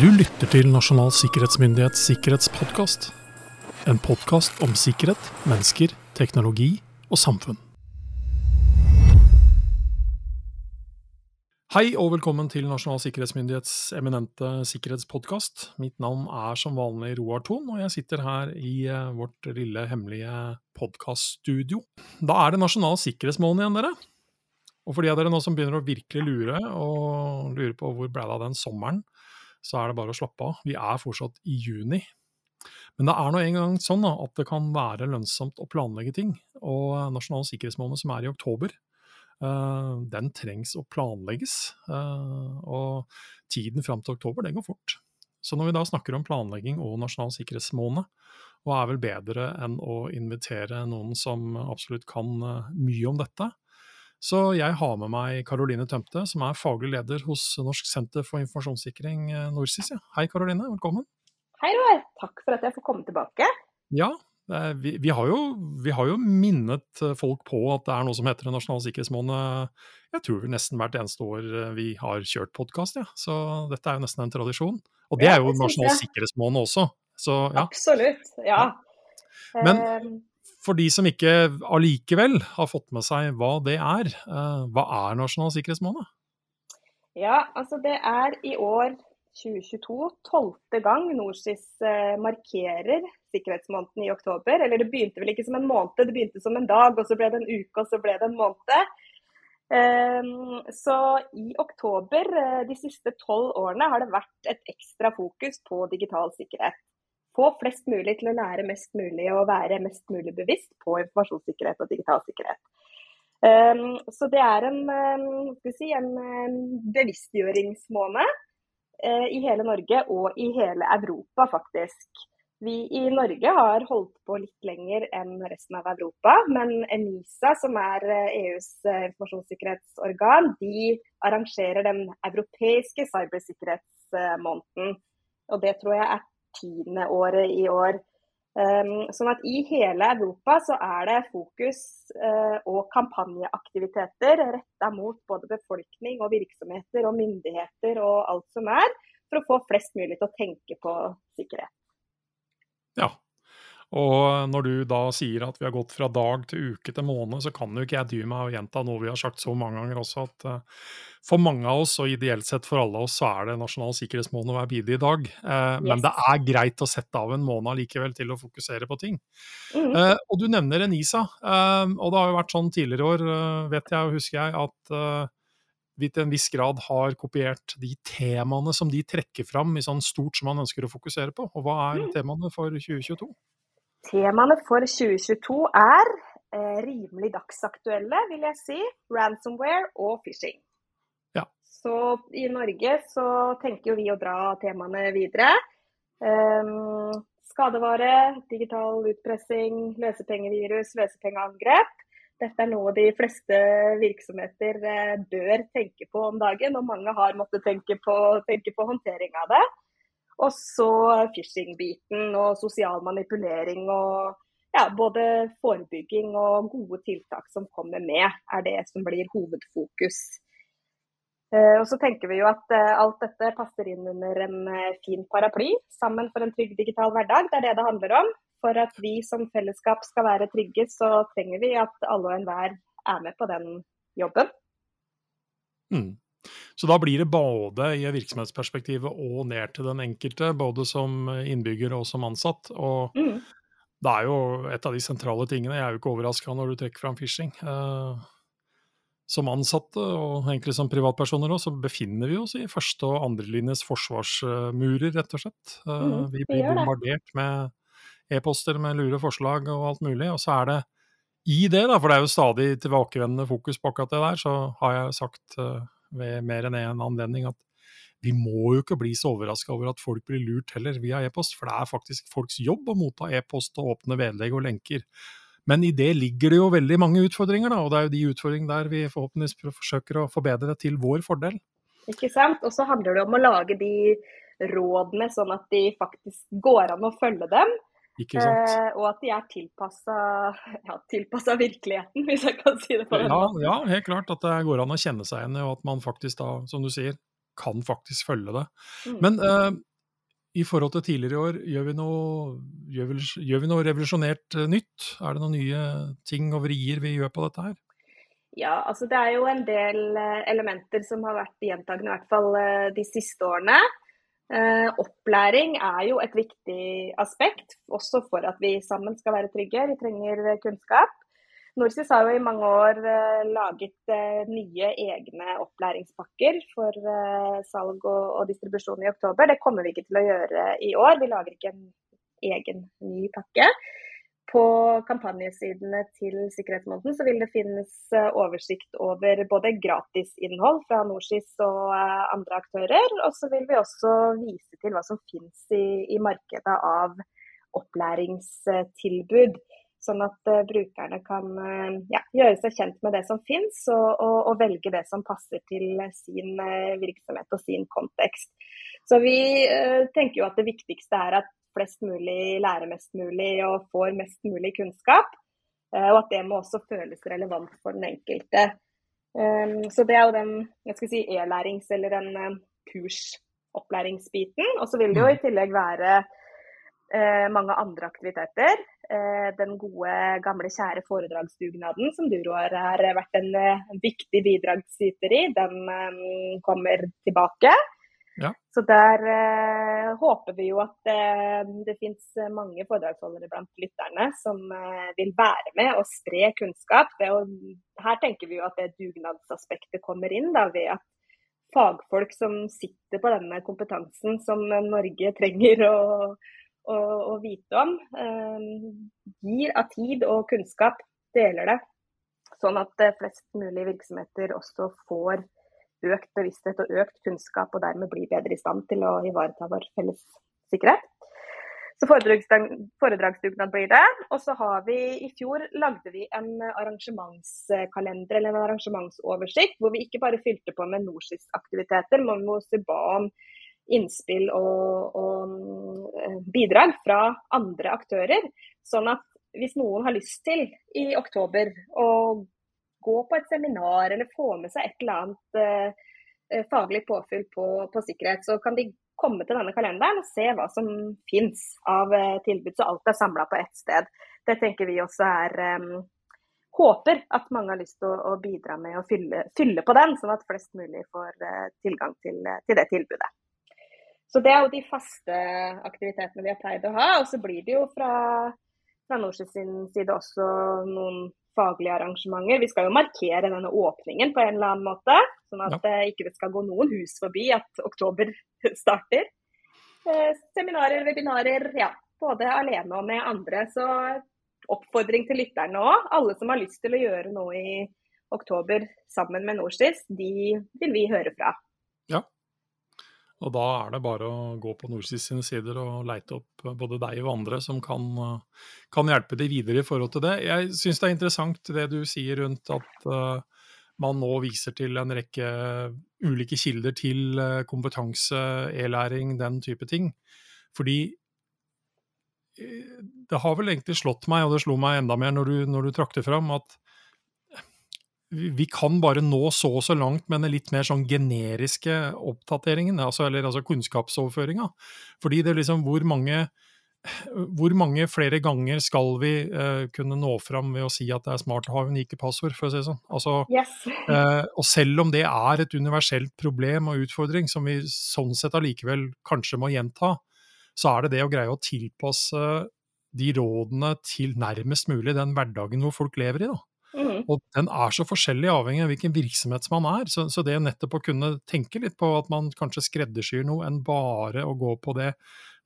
Du lytter til Nasjonal sikkerhetsmyndighets sikkerhetspodkast. En podkast om sikkerhet, mennesker, teknologi og samfunn. Hei og velkommen til Nasjonal sikkerhetsmyndighets eminente sikkerhetspodkast. Mitt navn er som vanlig Roar Thon, og jeg sitter her i eh, vårt lille hemmelige podkaststudio. Da er det nasjonal sikkerhetsmåned igjen, dere. Og for de av dere nå som begynner å virkelig lure, og lurer på hvor ble det av den sommeren, så er det bare å slappe av. Vi er fortsatt i juni. Men det er nå engang sånn da, at det kan være lønnsomt å planlegge ting. Og Nasjonal sikkerhetsmåned som er i oktober, uh, den trengs å planlegges. Uh, og tiden fram til oktober, det går fort. Så når vi da snakker om planlegging og nasjonal sikkerhetsmåned, hva er vel bedre enn å invitere noen som absolutt kan uh, mye om dette, så jeg har med meg Karoline Tømte, som er faglig leder hos Norsk senter for informasjonssikring, eh, NorSIS. Ja. Hei Karoline, velkommen. Hei Roar, takk for at jeg får komme tilbake. Ja, vi, vi, har jo, vi, har jo, minnet eh, folk på at det er noe som heter en nasjonal sikkerhetsmåned. Jeg tror nesten hvert eneste år eh, vi har kjørt podkast, ja. så dette er jo nesten en tradisjon. Og det er jo nasjonal sikkerhetsmåned også. Så, ja. Absolutt, ja. Men for de som ikke allikevel har fått med seg hva det er, eh, hva er nasjonal sikkerhetsmåned? Ja, altså det er i år 2022 tolvte gang NorSIS eh, markerer sikkerhetsmåneden i oktober. Eller det begynte vel ikke som en måned, det begynte som en dag, og så ble det en uke, og så ble det en måned. Ehm, så i oktober eh, de siste tolv årene har det vært et ekstra fokus på digital sikkerhet få flest mulig til å lære mest mulig og være mest mulig bevisst på informasjonssikkerhet og digital sikkerhet. Um, så det er en, um, si, en um, bevisstgjøringsmåned uh, i hele Norge og i hele Europa, faktisk. Vi i Norge har holdt på litt lenger enn resten av Europa, men ENISA, som er EUs uh, informasjonssikkerhetsorgan, de arrangerer den europeiske cybersikkerhetsmåneden. Og det tror jeg er tiende året i år. Um, sånn at I hele Europa så er det fokus uh, og kampanjeaktiviteter retta mot både befolkning og virksomheter og myndigheter og alt som er, for å få flest mulig til å tenke på sikkerhet. Ja, og når du da sier at vi har gått fra dag til uke til måned, så kan jo ikke jeg dy meg å gjenta noe vi har sagt så mange ganger også, at uh, for mange av oss, og ideelt sett for alle oss, så er det nasjonal sikkerhetsmåned hver bidige dag. Uh, yes. Men det er greit å sette av en måned likevel til å fokusere på ting. Mm. Uh, og du nevner Enisa, og det har jo vært sånn tidligere år, vet jeg og husker jeg, at vi til en viss grad har kopiert de temaene som de trekker fram i sånn stort som man ønsker å fokusere på. Og hva er mm. temaene for 2022? Temaene for 2022 er eh, rimelig dagsaktuelle, vil jeg si. Ransomware og phishing. Ja. Så i Norge så tenker vi å dra temaene videre. Um, skadevare, digital utpressing, løsepengevirus, løsepengeangrep. Dette er noe de fleste virksomheter eh, bør tenke på om dagen, og mange har måttet tenke på, tenke på håndtering av det. Og så phishing-biten og sosial manipulering og ja, både forebygging og gode tiltak som kommer med, er det som blir hovedfokus. Eh, og så tenker vi jo at eh, alt dette passer inn under en eh, fin paraply, sammen for en trygg digital hverdag. Det er det det handler om. For at vi som fellesskap skal være trygge, så trenger vi at alle og enhver er med på den jobben. Mm. Så da blir det både i virksomhetsperspektivet og ned til den enkelte, både som innbygger og som ansatt. Og mm. det er jo et av de sentrale tingene. Jeg er jo ikke overraska når du trekker fram phishing. Uh, som ansatte, og egentlig som privatpersoner òg, så befinner vi oss i første- og andrelinjes forsvarsmurer, rett og slett. Uh, mm, vi blir bombardert med e-poster med lure forslag og alt mulig. Og så er det i det, da, for det er jo stadig tilbakevendende fokus på akkurat det der, så har jeg sagt uh, ved mer enn én anledning at vi må jo ikke bli så overraska over at folk blir lurt heller via e-post, for det er faktisk folks jobb å motta e-post og åpne vedlegg og lenker. Men i det ligger det jo veldig mange utfordringer, da, og det er jo de utfordringene der vi forhåpentligvis forsøker å forbedre til vår fordel. Ikke sant. Og så handler det om å lage de rådene sånn at de faktisk går an å følge dem. Eh, og at de er tilpassa ja, virkeligheten, hvis jeg kan si det på den ja, måten. Ja, helt klart at det går an å kjenne seg igjen i, og at man faktisk da, som du sier, kan faktisk følge det. Mm. Men eh, i forhold til tidligere i år, gjør vi noe, gjør vi, gjør vi noe revolusjonert uh, nytt? Er det noen nye ting og vrier vi gjør på dette her? Ja, altså det er jo en del elementer som har vært gjentagende, i hvert fall de siste årene. Eh, opplæring er jo et viktig aspekt, også for at vi sammen skal være trygge. Vi trenger kunnskap. Norsis har jo i mange år uh, laget nye egne opplæringspakker for salg og, distribusjon i oktober. Det kommer vi ikke til å gjøre i år. Vi lager ikke en egen ny pakke. På kampanjesidene til sikkerhetsmåneden vil det finnes oversikt over både gratisinnhold fra Norsis og andre aktører, og så vil vi også vise til hva som finnes i, i markedet av opplæringstilbud. Sånn at uh, brukerne kan ja, gjøre seg kjent med det som finnes, og, og, og, velge det som passer til sin virksomhet og sin kontekst. Så vi tenker jo at det viktigste er at flest mulig lærer mest mulig og får mest mulig kunnskap. og at det må også føles relevant for den enkelte. Um, så det er jo den si, e-lærings- eller den kursopplæringsbiten. Og så vil det jo i mm. tillegg være eh, mange andre aktiviteter. Eh, den gode, gamle, kjære foredragsdugnaden som du Roar har vært en, eh, viktig bidragsyter i, den eh, kommer tilbake. Ja. Så der eh, håper vi jo at eh, det finnes mange foredragsholdere blant lytterne som vil være med og spre kunnskap. Jo, her tenker vi jo at det dugnadsaspektet kommer inn, da, ved at fagfolk som sitter på denne kompetansen som Norge trenger å å, å vite om. Eh, gir av tid og kunnskap, deler det. Sånn at eh, flest mulig virksomheter også får økt bevissthet og økt kunnskap, og dermed bli bedre i stand til å ivareta vår felles sikkerhet. Så foredragsdugnad blir det. Og så har vi i fjor lagde vi en arrangementskalender eller en arrangementsoversikt hvor vi ikke bare fylte på med NorSIS-aktiviteter, men også ba om innspill og, og, eh, bidrag fra andre aktører. Sånn at hvis noen har lyst til i oktober å gå på et seminar eller få med seg et eller annet eh, eh faglig påfyll på, på, sikkerhet, så kan de komme til denne kalenderen og se hva som finnes av eh, tilbud. Så alt er samla på ett sted. Det tenker vi også er eh, Håper at mange har lyst til å, å bidra med å fylle, fylle, på den, sånn at flest mulig får eh, tilgang til, til det tilbudet. Så det er jo de faste aktivitetene vi har pleid å ha. Og så blir det jo fra, fra Norse sin side også noen faglige arrangementer. Vi skal jo markere denne åpningen på en eller annen måte, sånn at ja. ikke det skal gå noen hus forbi at oktober starter. Eh, seminarer, webinarer, ja. Både alene og med andre. Så oppfordring til lytterne òg. Alle som har lyst til å gjøre noe i oktober sammen med Norsis, de vil vi høre fra. Ja, og da er det bare å gå på Norsis sine sider og leite opp både deg og andre som kan, kan hjelpe deg videre i forhold til det. Jeg syns det er interessant det du sier rundt at uh, man nå viser til en rekke ulike kilder til kompetanse, e-læring, den type ting. Fordi eh, det har vel egentlig slått meg, og det slo meg enda mer når du, når du trakk det fram, at vi kan bare nå så og så langt med den litt mer sånn generiske oppdateringen, altså, eller altså kunnskapsoverføringa. Fordi det er liksom hvor mange hvor mange flere ganger skal vi uh, kunne nå fram ved å si at det er smart å ha unike passord, for å si det sånn? Altså, yes. uh, og selv om det er et universelt problem og utfordring som vi sånn sett allikevel kanskje må gjenta, så er det det å greie å tilpasse de rådene til nærmest mulig den hverdagen hvor folk lever i. da. Mm. Og den er så forskjellig avhengig av hvilken virksomhet man er. Så, så, det nettopp å kunne tenke litt på at man kanskje skreddersyr noe, enn bare å gå på det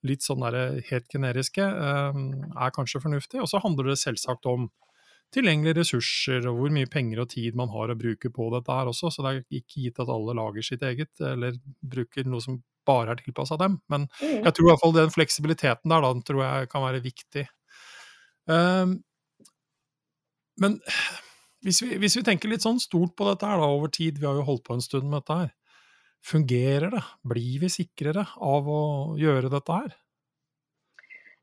litt sånn der helt generiske, eh, er kanskje fornuftig. Og så handler det selvsagt om tilgjengelige ressurser og hvor mye penger og tid man har å bruke på dette her også. Så det er ikke gitt at alle lager sitt eget, eller bruker noe som bare er tilpassa dem. Men mm. jeg tror i hvert fall den fleksibiliteten der da, tror jeg kan være viktig. Um, men hvis vi, hvis vi, tenker litt sånn stort på dette her da, over tid, vi har jo holdt på en stund med dette her. Fungerer det? Blir vi sikrere av å gjøre dette her?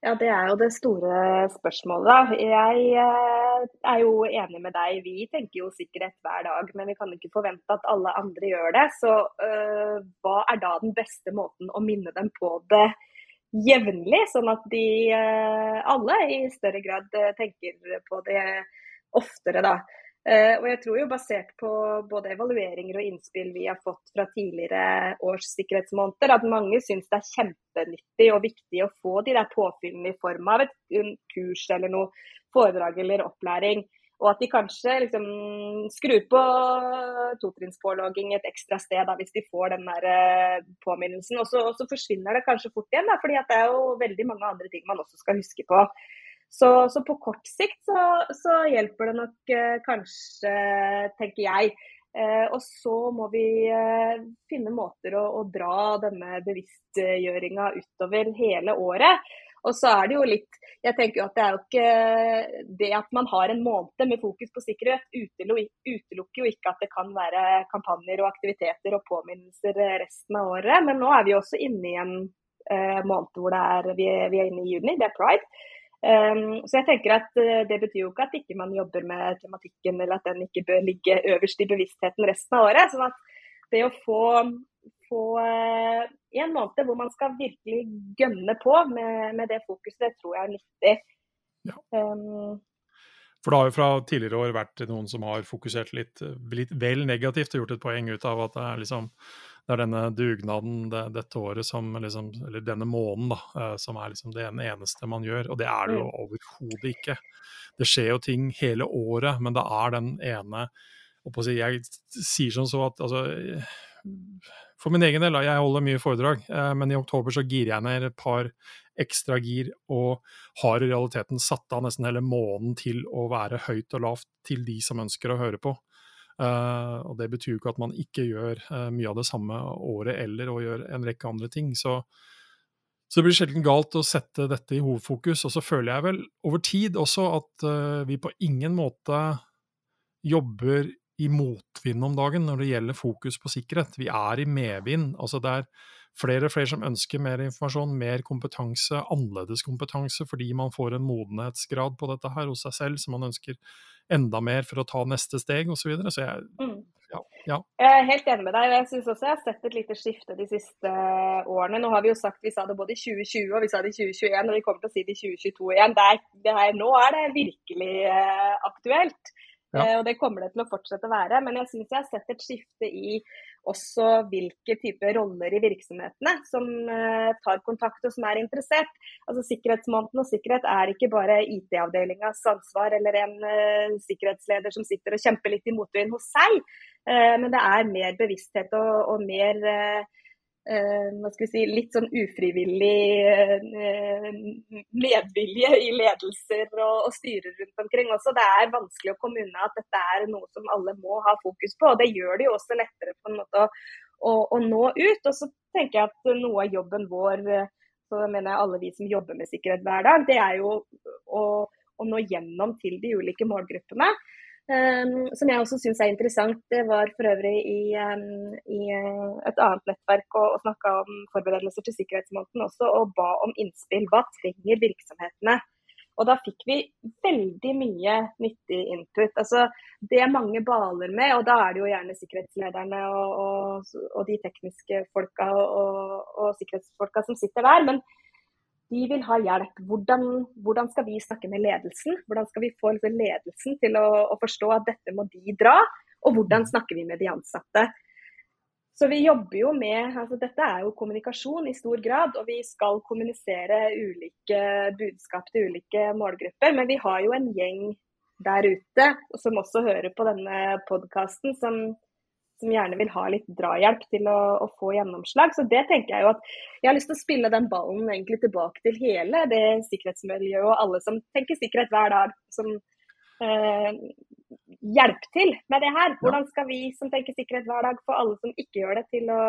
Ja, Det er jo det store spørsmålet. Jeg eh, er jo enig med deg. Vi tenker jo sikkerhet hver dag, men vi kan ikke forvente at alle andre gjør det. Så øh, hva er da den beste måten å minne dem på det jevnlig, sånn at de øh, alle i større grad tenker på det oftere, da. Uh, og jeg tror jo basert på både evalueringer og innspill vi har fått fra tidligere års sikkerhetsmåneder, at mange syns det er kjempenyttig og viktig å få de der påfyllene i form av et kurs eller noe foredrag eller opplæring. Og at de kanskje liksom skrur på totrinnspålogging et ekstra sted da, hvis de får den der uh, påminnelsen. Og så, forsvinner det kanskje fort igjen, da, fordi det er jo veldig mange andre ting man også skal huske på. Så, så på kort sikt så, så hjelper det nok eh, kanskje, tenker jeg. Eh, og så må vi eh, finne måter å, å dra denne bevisstgjøringa utover hele året. Og så er det jo litt Jeg tenker jo at det er jo ikke Det at man har en måned med fokus på sikkerhet, utelukker jo ikke at det kan være kampanjer og aktiviteter og påminnelser resten av året. Men nå er vi også inne i en eh, måned hvor er, vi, vi, er, inne i juni, det er pride. Um, så jeg tenker at uh, Det betyr jo ikke at ikke man jobber med tematikken, eller at den ikke bør ligge øverst i bevisstheten resten av året. sånn at det å få, få uh, en måned hvor man skal virkelig gønne på med, med det fokuset, det tror jeg er nyttig. Ja. Um, for det har jo fra tidligere år vært noen som har fokusert litt, litt vel negativt og gjort et poeng ut av at det er liksom det er denne dugnaden det, dette året som liksom, Eller denne måneden, da, uh, som er liksom det eneste man gjør. Og det er det jo mm. overhodet ikke. Det skjer jo ting hele året, men det er den ene si, Jeg sier sånn så at altså For min egen del, jeg holder mye foredrag, uh, men i oktober så girer jeg ned et par ekstra gir og har i realiteten satt av nesten hele måneden til å være høyt og lavt til de som ønsker å høre på. Uh, og Det betyr jo ikke at man ikke gjør uh, mye av det samme året eller og gjør en rekke andre ting. Så, så, det blir sjelden galt å sette dette i hovedfokus. Og så føler jeg vel over tid også at uh, vi på ingen måte jobber i motvind om dagen når det gjelder fokus på sikkerhet. Vi er i medvind. altså det er flere og flere som ønsker mer informasjon, mer kompetanse, annerledes kompetanse, fordi man får en modenhetsgrad på dette her hos seg selv som man ønsker enda mer for å ta neste steg osv. Så, videre. så jeg, mm. ja, ja. Jeg er helt enig med deg. og Jeg syns også jeg har sett et lite skifte de siste årene. Nå har vi jo sagt vi sa det både i 2020 og vi sa det i 2021, og vi kommer til å si det i 2022 igjen. Det er, det er, nå er det virkelig uh, aktuelt. Ja. Uh, og det kommer det til å fortsette å være. Men jeg syns jeg har sett et skifte i også hvilke typer roller i virksomhetene som uh, tar kontakt og som er interessert. Altså Sikkerhetsmåneden og sikkerhet er ikke bare IT-avdelingas ansvar eller en uh, sikkerhetsleder som sitter og kjemper litt i motvind hos seg, uh, men det er mer bevissthet og, og mer Eh, hva skal vi si, litt sånn ufrivillig eh, medvilje i ledelser og, styrer rundt omkring også. Det er vanskelig å komme unna at dette er noe som alle må ha fokus på. og Det gjør det jo også lettere på en måte å, å, å nå ut. Og så tenker jeg at noe av jobben vår, så mener jeg alle vi som jobber med sikkerhet hver dag, det er jo å, å nå gjennom til de ulike målgruppene. Um, som jeg også syns er interessant. Det var for øvrig i, um, i uh, et annet nettverk og, og snakka om forberedelser til sikkerhetsmåneden også, og ba om innspill. Hva trenger virksomhetene? Og da fikk vi veldig mye nyttig input. Altså, det mange baler med, og da er det jo gjerne sikkerhetslederne og, og, og de tekniske folka og, og sikkerhetsfolka som sitter der. men de vil ha hjelp. Hvordan, hvordan, skal vi snakke med ledelsen? Hvordan skal vi få liksom ledelsen til å, å, forstå at dette må de dra? Og hvordan snakker vi med de ansatte? Så vi jobber jo med altså Dette er jo kommunikasjon i stor grad, og vi skal kommunisere ulike budskap til ulike målgrupper. Men vi har jo en gjeng der ute som også hører på denne podkasten, som som gjerne vil ha litt drahjelp til å, å, få gjennomslag. Så det tenker jeg jo at jeg har lyst til å spille den ballen egentlig tilbake til hele det sikkerhetsmiljøet og alle som tenker sikkerhet hver dag, som eh, hjelper til med det her. Hvordan skal vi som tenker sikkerhet hver dag, få alle som ikke gjør det, til å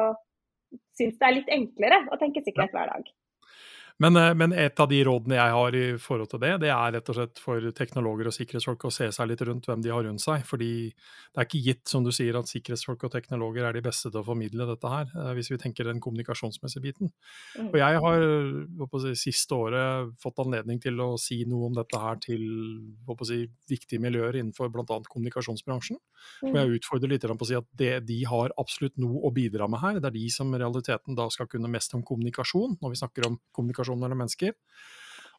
synes det er litt enklere å tenke sikkerhet hver dag? Men, eh, men, et av de rådene jeg har i forhold til det, det er rett og slett for teknologer og sikkerhetsfolk å se seg litt rundt hvem de har rundt seg. Fordi det er ikke gitt, som du sier, at sikkerhetsfolk og teknologer er de beste til å formidle dette her, eh, hvis vi tenker den kommunikasjonsmessige biten. Mm. Og jeg har på si, siste året fått anledning til å si noe om dette her til si, viktige miljøer innenfor bl.a. kommunikasjonsbransjen. Mm. Og jeg utfordrer litt på å si at det, de har absolutt noe å bidra med her. Det er de som i realiteten da skal kunne mest om kommunikasjon, når vi snakker om kommunikasjon mellom mennesker.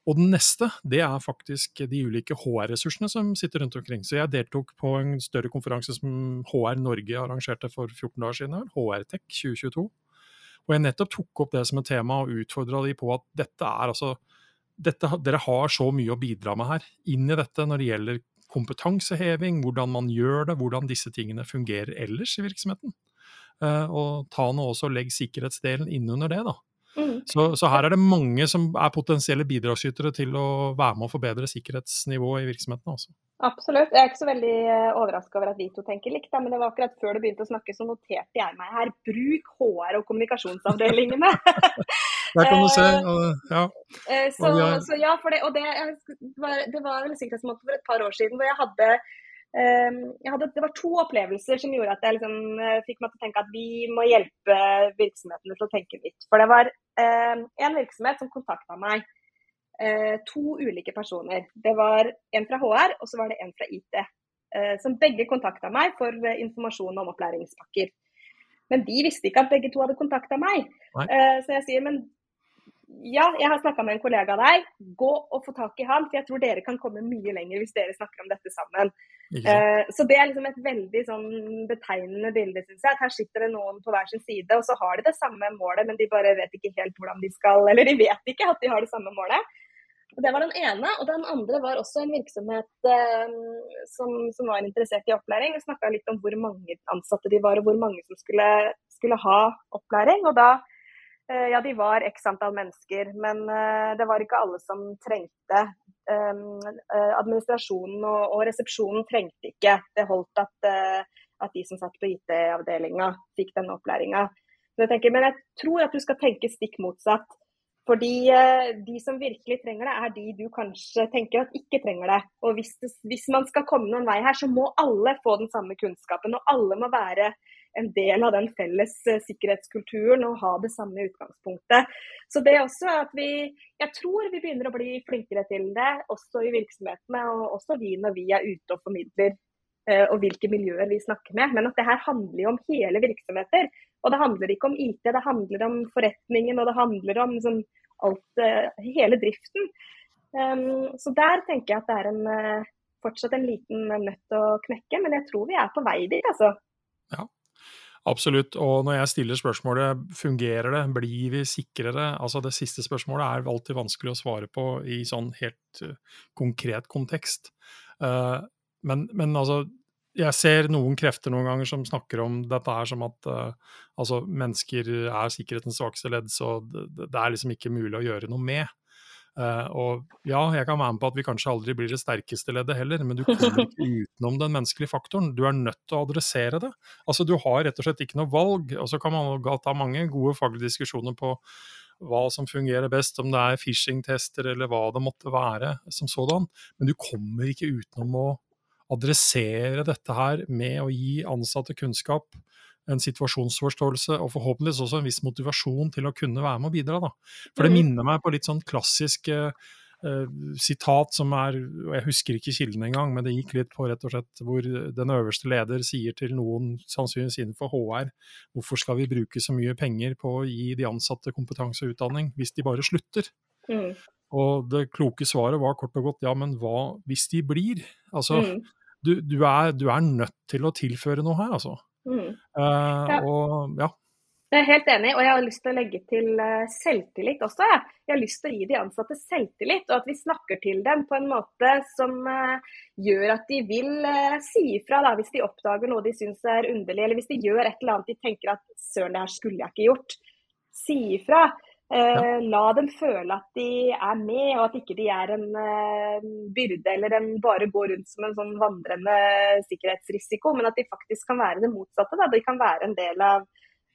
Og den neste, det er faktisk de ulike HR-ressursene som sitter rundt omkring. Så jeg deltok på en større konferanse som HR Norge arrangerte for 14 dager siden, HR-Tech 2022. Og jeg nettopp tok opp det som et tema og utfordra de på at dette er altså dette, Dere har så mye å bidra med her, inn i dette når det gjelder kompetanseheving, hvordan man gjør det, hvordan disse tingene fungerer ellers i virksomheten. Uh, og ta nå også legg sikkerhetsdelen innunder det, da. Mm. Så, så, her er det mange som er potensielle bidragsytere til å være med å forbedre sikkerhetsnivået i virksomhetene. Også. Absolutt. Jeg er ikke så veldig eh, overraska over at vi to tenker likt, men det var akkurat før du begynte å snakke, så noterte jeg meg her. Bruk HR og kommunikasjonsavdelingene. Der kan du se. Og, ja. Eh, så, så, ja, det, og det, det var vel sikkerhetsmåte for et par år siden hvor jeg hadde hadde, det var to opplevelser som gjorde at jeg liksom, eh, fikk meg til å tenke at vi må hjelpe virksomhetene til å tenke nytt. For det var eh, en virksomhet som kontakta meg. Eh, to ulike personer. Det var en fra HR og så var det en fra IT. Eh, som begge kontakta meg for eh, informasjon om opplæringspakker. Men de visste ikke at begge to hadde kontakta meg. Eh, så jeg sier men ja, jeg har snakka med en kollega av deg. Gå og få tak i han, for jeg tror dere kan komme mye lenger hvis dere snakker om dette sammen. Uh, så det er liksom et veldig sånn betegnende bilde, syns jeg. At her sitter det noen på hver sin side, og så har de det samme målet, men de bare vet ikke helt hvordan de skal Eller de vet ikke at de har det samme målet. Og Det var den ene. Og den andre var også en virksomhet eh, som, som, var interessert i opplæring. Vi snakka litt om hvor mange ansatte de var, og hvor mange som skulle, skulle ha opplæring. Og da Eh, ja, de var x antall mennesker, men eh, det var ikke alle som trengte. Ehm, eh, administrasjonen og resepsjonen trengte ikke. Det holdt at, at de som satt på IT-avdelinga fikk denne opplæringa. Men jeg tror at du skal tenke stikk motsatt. Fordi de som virkelig trenger det, er de du kanskje tenker at ikke trenger det. Og hvis, det, hvis man skal komme noen vei her, så må alle få den samme kunnskapen. Og alle må være en del av den felles eh, sikkerhetskulturen og ha det samme utgangspunktet. Så det er også at vi Jeg tror vi begynner å bli flinkere til det, også i virksomhetene, og også vi når vi er ute og formidler eh, og hvilke miljøer vi snakker med. Men at det her handler jo om hele virksomheter. Og det handler ikke om IT, det handler om forretningen og det handler om liksom, alt, eh, hele driften. Um, så der tenker jeg at det er en, fortsatt en liten nøtt å knekke, men jeg tror vi er på vei dit, altså. Ja, Absolutt. Og når jeg stiller spørsmålet fungerer det, blir vi sikrere? Altså Det siste spørsmålet er alltid vanskelig å svare på i sånn helt uh, konkret kontekst. Uh, men, men, altså, jeg ser noen krefter noen ganger som snakker om dette her som at uh, altså, mennesker er sikkerhetens svakeste ledd, så det, det, er liksom ikke mulig å gjøre noe med. Uh, og ja, jeg kan være med på at vi kanskje aldri blir det sterkeste leddet heller, men du kommer ikke utenom den menneskelige faktoren. Du er nødt til å adressere det. Altså, Du har rett og slett ikke noe valg. Og så kan man ta mange gode faglige diskusjoner på hva som fungerer best, om det er phishing-tester eller hva det måtte være som sådan. Men du kommer ikke utenom å adressere dette her med å gi ansatte kunnskap en situasjonsforståelse og forhåpentligvis også en viss motivasjon til å kunne være med og bidra. Da. For det mm. minner meg på litt sånn klassisk uh, sitat som er og Jeg husker ikke kilden engang, men det gikk litt på rett og slett hvor den øverste leder sier til noen, sannsynligvis innenfor HR, hvorfor skal vi bruke så mye penger på å gi de ansatte kompetanse og utdanning hvis de bare slutter? Mm. Og det kloke svaret var kort og godt ja, men hva hvis de blir? Altså, mm. du, du, er, du er nødt til å tilføre noe her, altså. Mm. Uh, ja. Og ja. Jeg er helt enig, og jeg har lyst til å legge til eh, selvtillit også. Jeg, jeg har lyst til å gi de ansatte selvtillit, og at vi snakker til dem på en måte som uh, gjør at de vil si ifra da, hvis de oppdager noe de syns er underlig, eller hvis de gjør et eller annet de tenker at søren, det her skulle jeg ikke gjort. Si ifra. Eh, la dem føle at de er med, og at ikke de er en eh, byrde eller en bare går rundt som en sånn vandrende sikkerhetsrisiko, men at de faktisk kan være det motsatte. Da. De kan være en del av,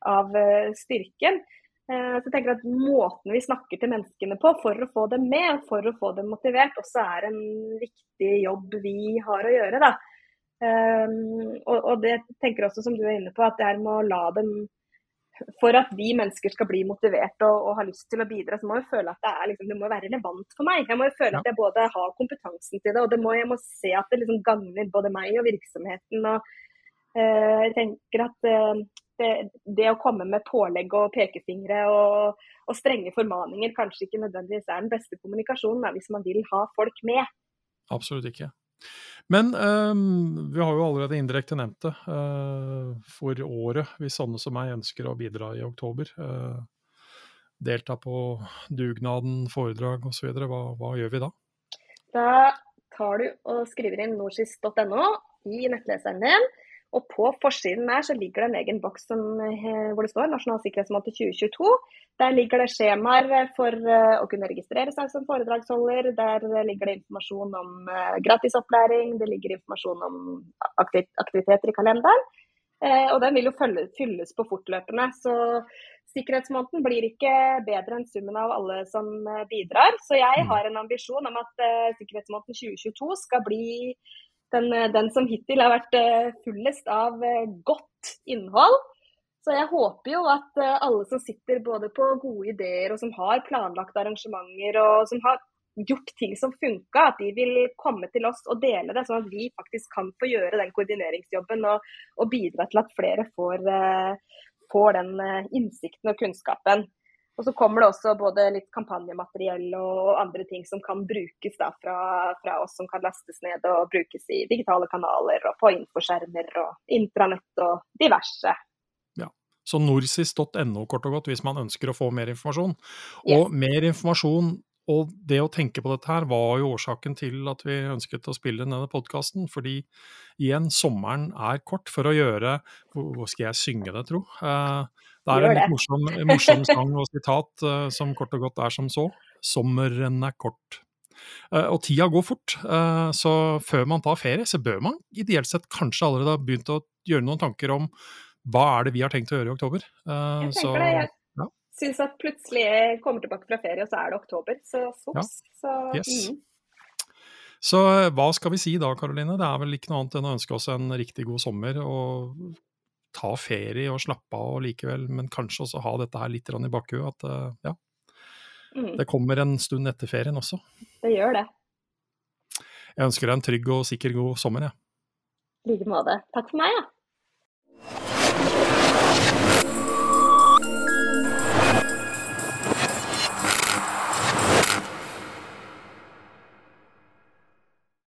av uh, styrken. Eh, så jeg tenker at Måten vi snakker til menneskene på for å få dem med, og for å få dem motivert, også er en viktig jobb vi har å gjøre. da. Og, og, det tenker også, som du er inne på, at det er med å la dem For at vi mennesker skal bli motivert og, og ha lyst til å bidra, så må jeg føle at det, er, liksom, det må være relevant for meg. Jeg må føle ja. at jeg både har kompetansen til det, og det må, jeg må se at det liksom gagner både meg og virksomheten. og uh, jeg tenker at uh, det, det, å komme med pålegg og pekefingre og, og, strenge formaninger kanskje ikke nødvendigvis er den beste kommunikasjonen hvis man vil ha folk med. Absolutt ikke. Men um, vi har jo allerede indirekte nevnt det. Uh, for året, hvis sånne som meg ønsker å bidra i oktober. Uh, delta på dugnaden, foredrag osv. Hva, hva gjør vi da? Da tar du og skriver inn norsis.no i nettleseren din. Og på forsiden der så ligger det en egen boks som, eh, hvor det står Nasjonal sikkerhetsmåte 2022. Der ligger det skjemaer for eh, å kunne registrere seg som foredragsholder. Der ligger det informasjon om gratis gratisopplæring, det ligger informasjon om aktiviteter i kalenderen. Og den vil jo fylles på fortløpende. Så sikkerhetsmåneden blir ikke bedre enn summen av alle som bidrar. Så jeg mm. har en ambisjon om at sikkerhetsmåneden 2022 skal bli den, eh, den, som hittil har vært eh, fullest av eh, godt innhold. Så jeg håper jo at alle som sitter både på gode ideer og som har planlagt arrangementer og som har gjort ting som funka, at de vil komme til oss og dele det, sånn at vi faktisk kan få gjøre den koordineringsjobben og, og bidra til at flere får, får den innsikten og kunnskapen. Og så kommer det også både litt kampanjemateriell og andre ting som kan brukes da fra, fra, oss, som kan lastes ned og brukes i digitale kanaler og på infoskjermer og intranett og diverse. Ja, Så norsis.no kort og godt hvis man ønsker å få mer informasjon. Og yes. mer informasjon og det å tenke på dette her var jo årsaken til at vi ønsket å spille denne podkasten. Fordi igjen, sommeren er kort for å gjøre Hvor skal jeg synge det, tro? Eh, det er en litt morsom, morsom sang og sitat eh, som kort og godt er som så. Sommeren er kort. Eh, og tida går fort, så før man tar ferie, så bør man ideelt sett kanskje allerede ha begynt å gjøre noen tanker om hva er det vi har tenkt å gjøre i oktober. Jeg tenker så, det, jeg syns at plutselig jeg kommer tilbake fra ferie, og så er det oktober. Så sops. Ja. Så, yes. mm. så hva skal vi si da, Karoline? Det er vel ikke noe annet enn å ønske oss en riktig god sommer. og ta ferie og slappe av og likevel, men kanskje også ha dette her litt i bakhuet. At eh, ja, mm. det kommer en stund etter ferien også. Det gjør det. Jeg ønsker deg en trygg og sikker god sommer, jeg. Ja. I like måte. Takk for meg. Ja.